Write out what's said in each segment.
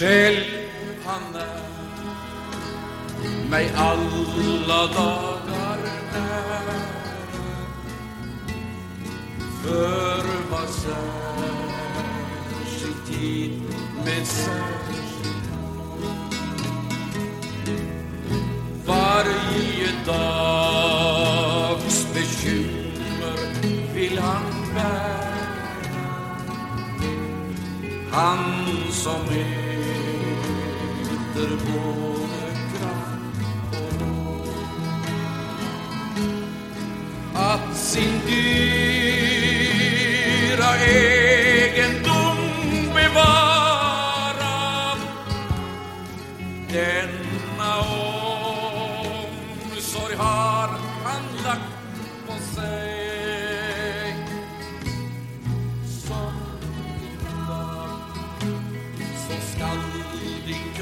Själv han är mig alla dagar nära för vad särskild tid med särskild Varje dags bekymmer vill han bära. Han som heter både kraft och råd att sin dyra egendom bevara denna omsorg har han lagt på sig.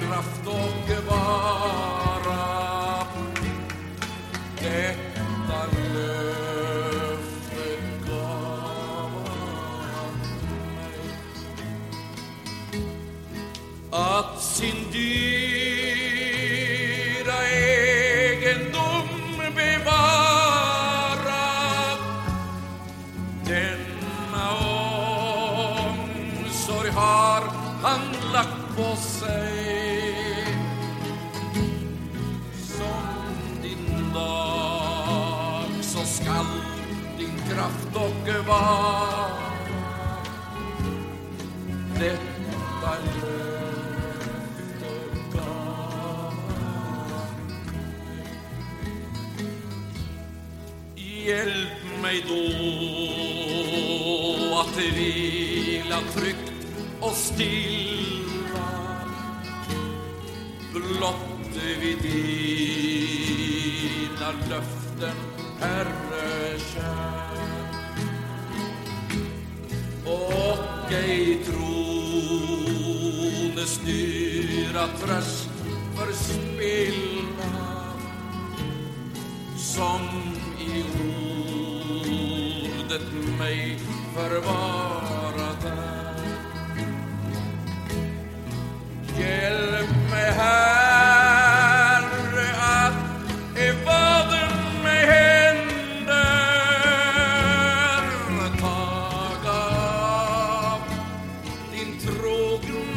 Kraft och vara. Detta löfte gav han mig. Att sin dyra egendom bevara. Denna omsorg har han lagt på sig. Kraft och var. Detta löfte gav Hjälp mig då att vila tryggt och stilla. Blott vid dina löften, Herre kär. Styra, tröst förspilla som i ordet mig förvarat är.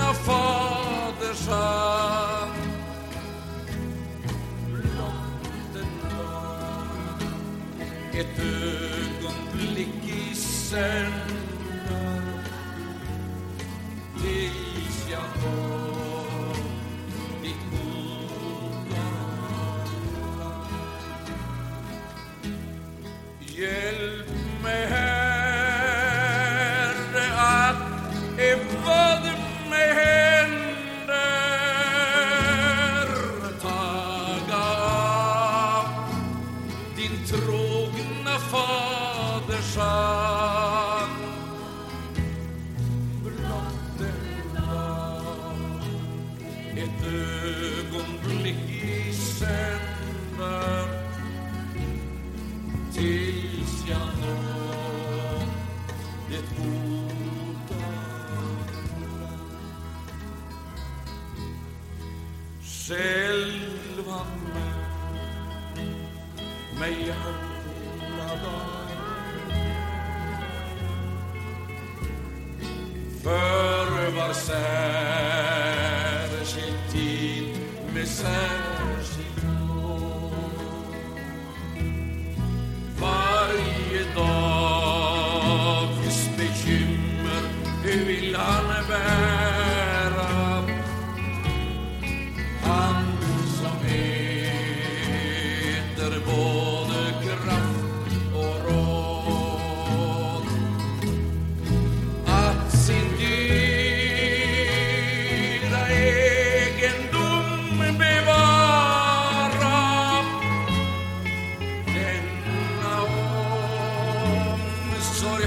my father's heart. Långt, långt, ett ögonblick i Själva med mig alla dagar för var särskild tid med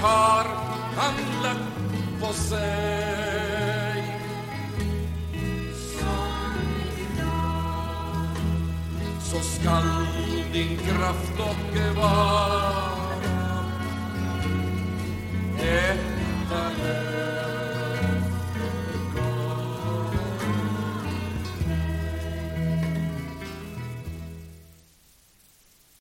har han lagt på sig. Så skall din kraft och vara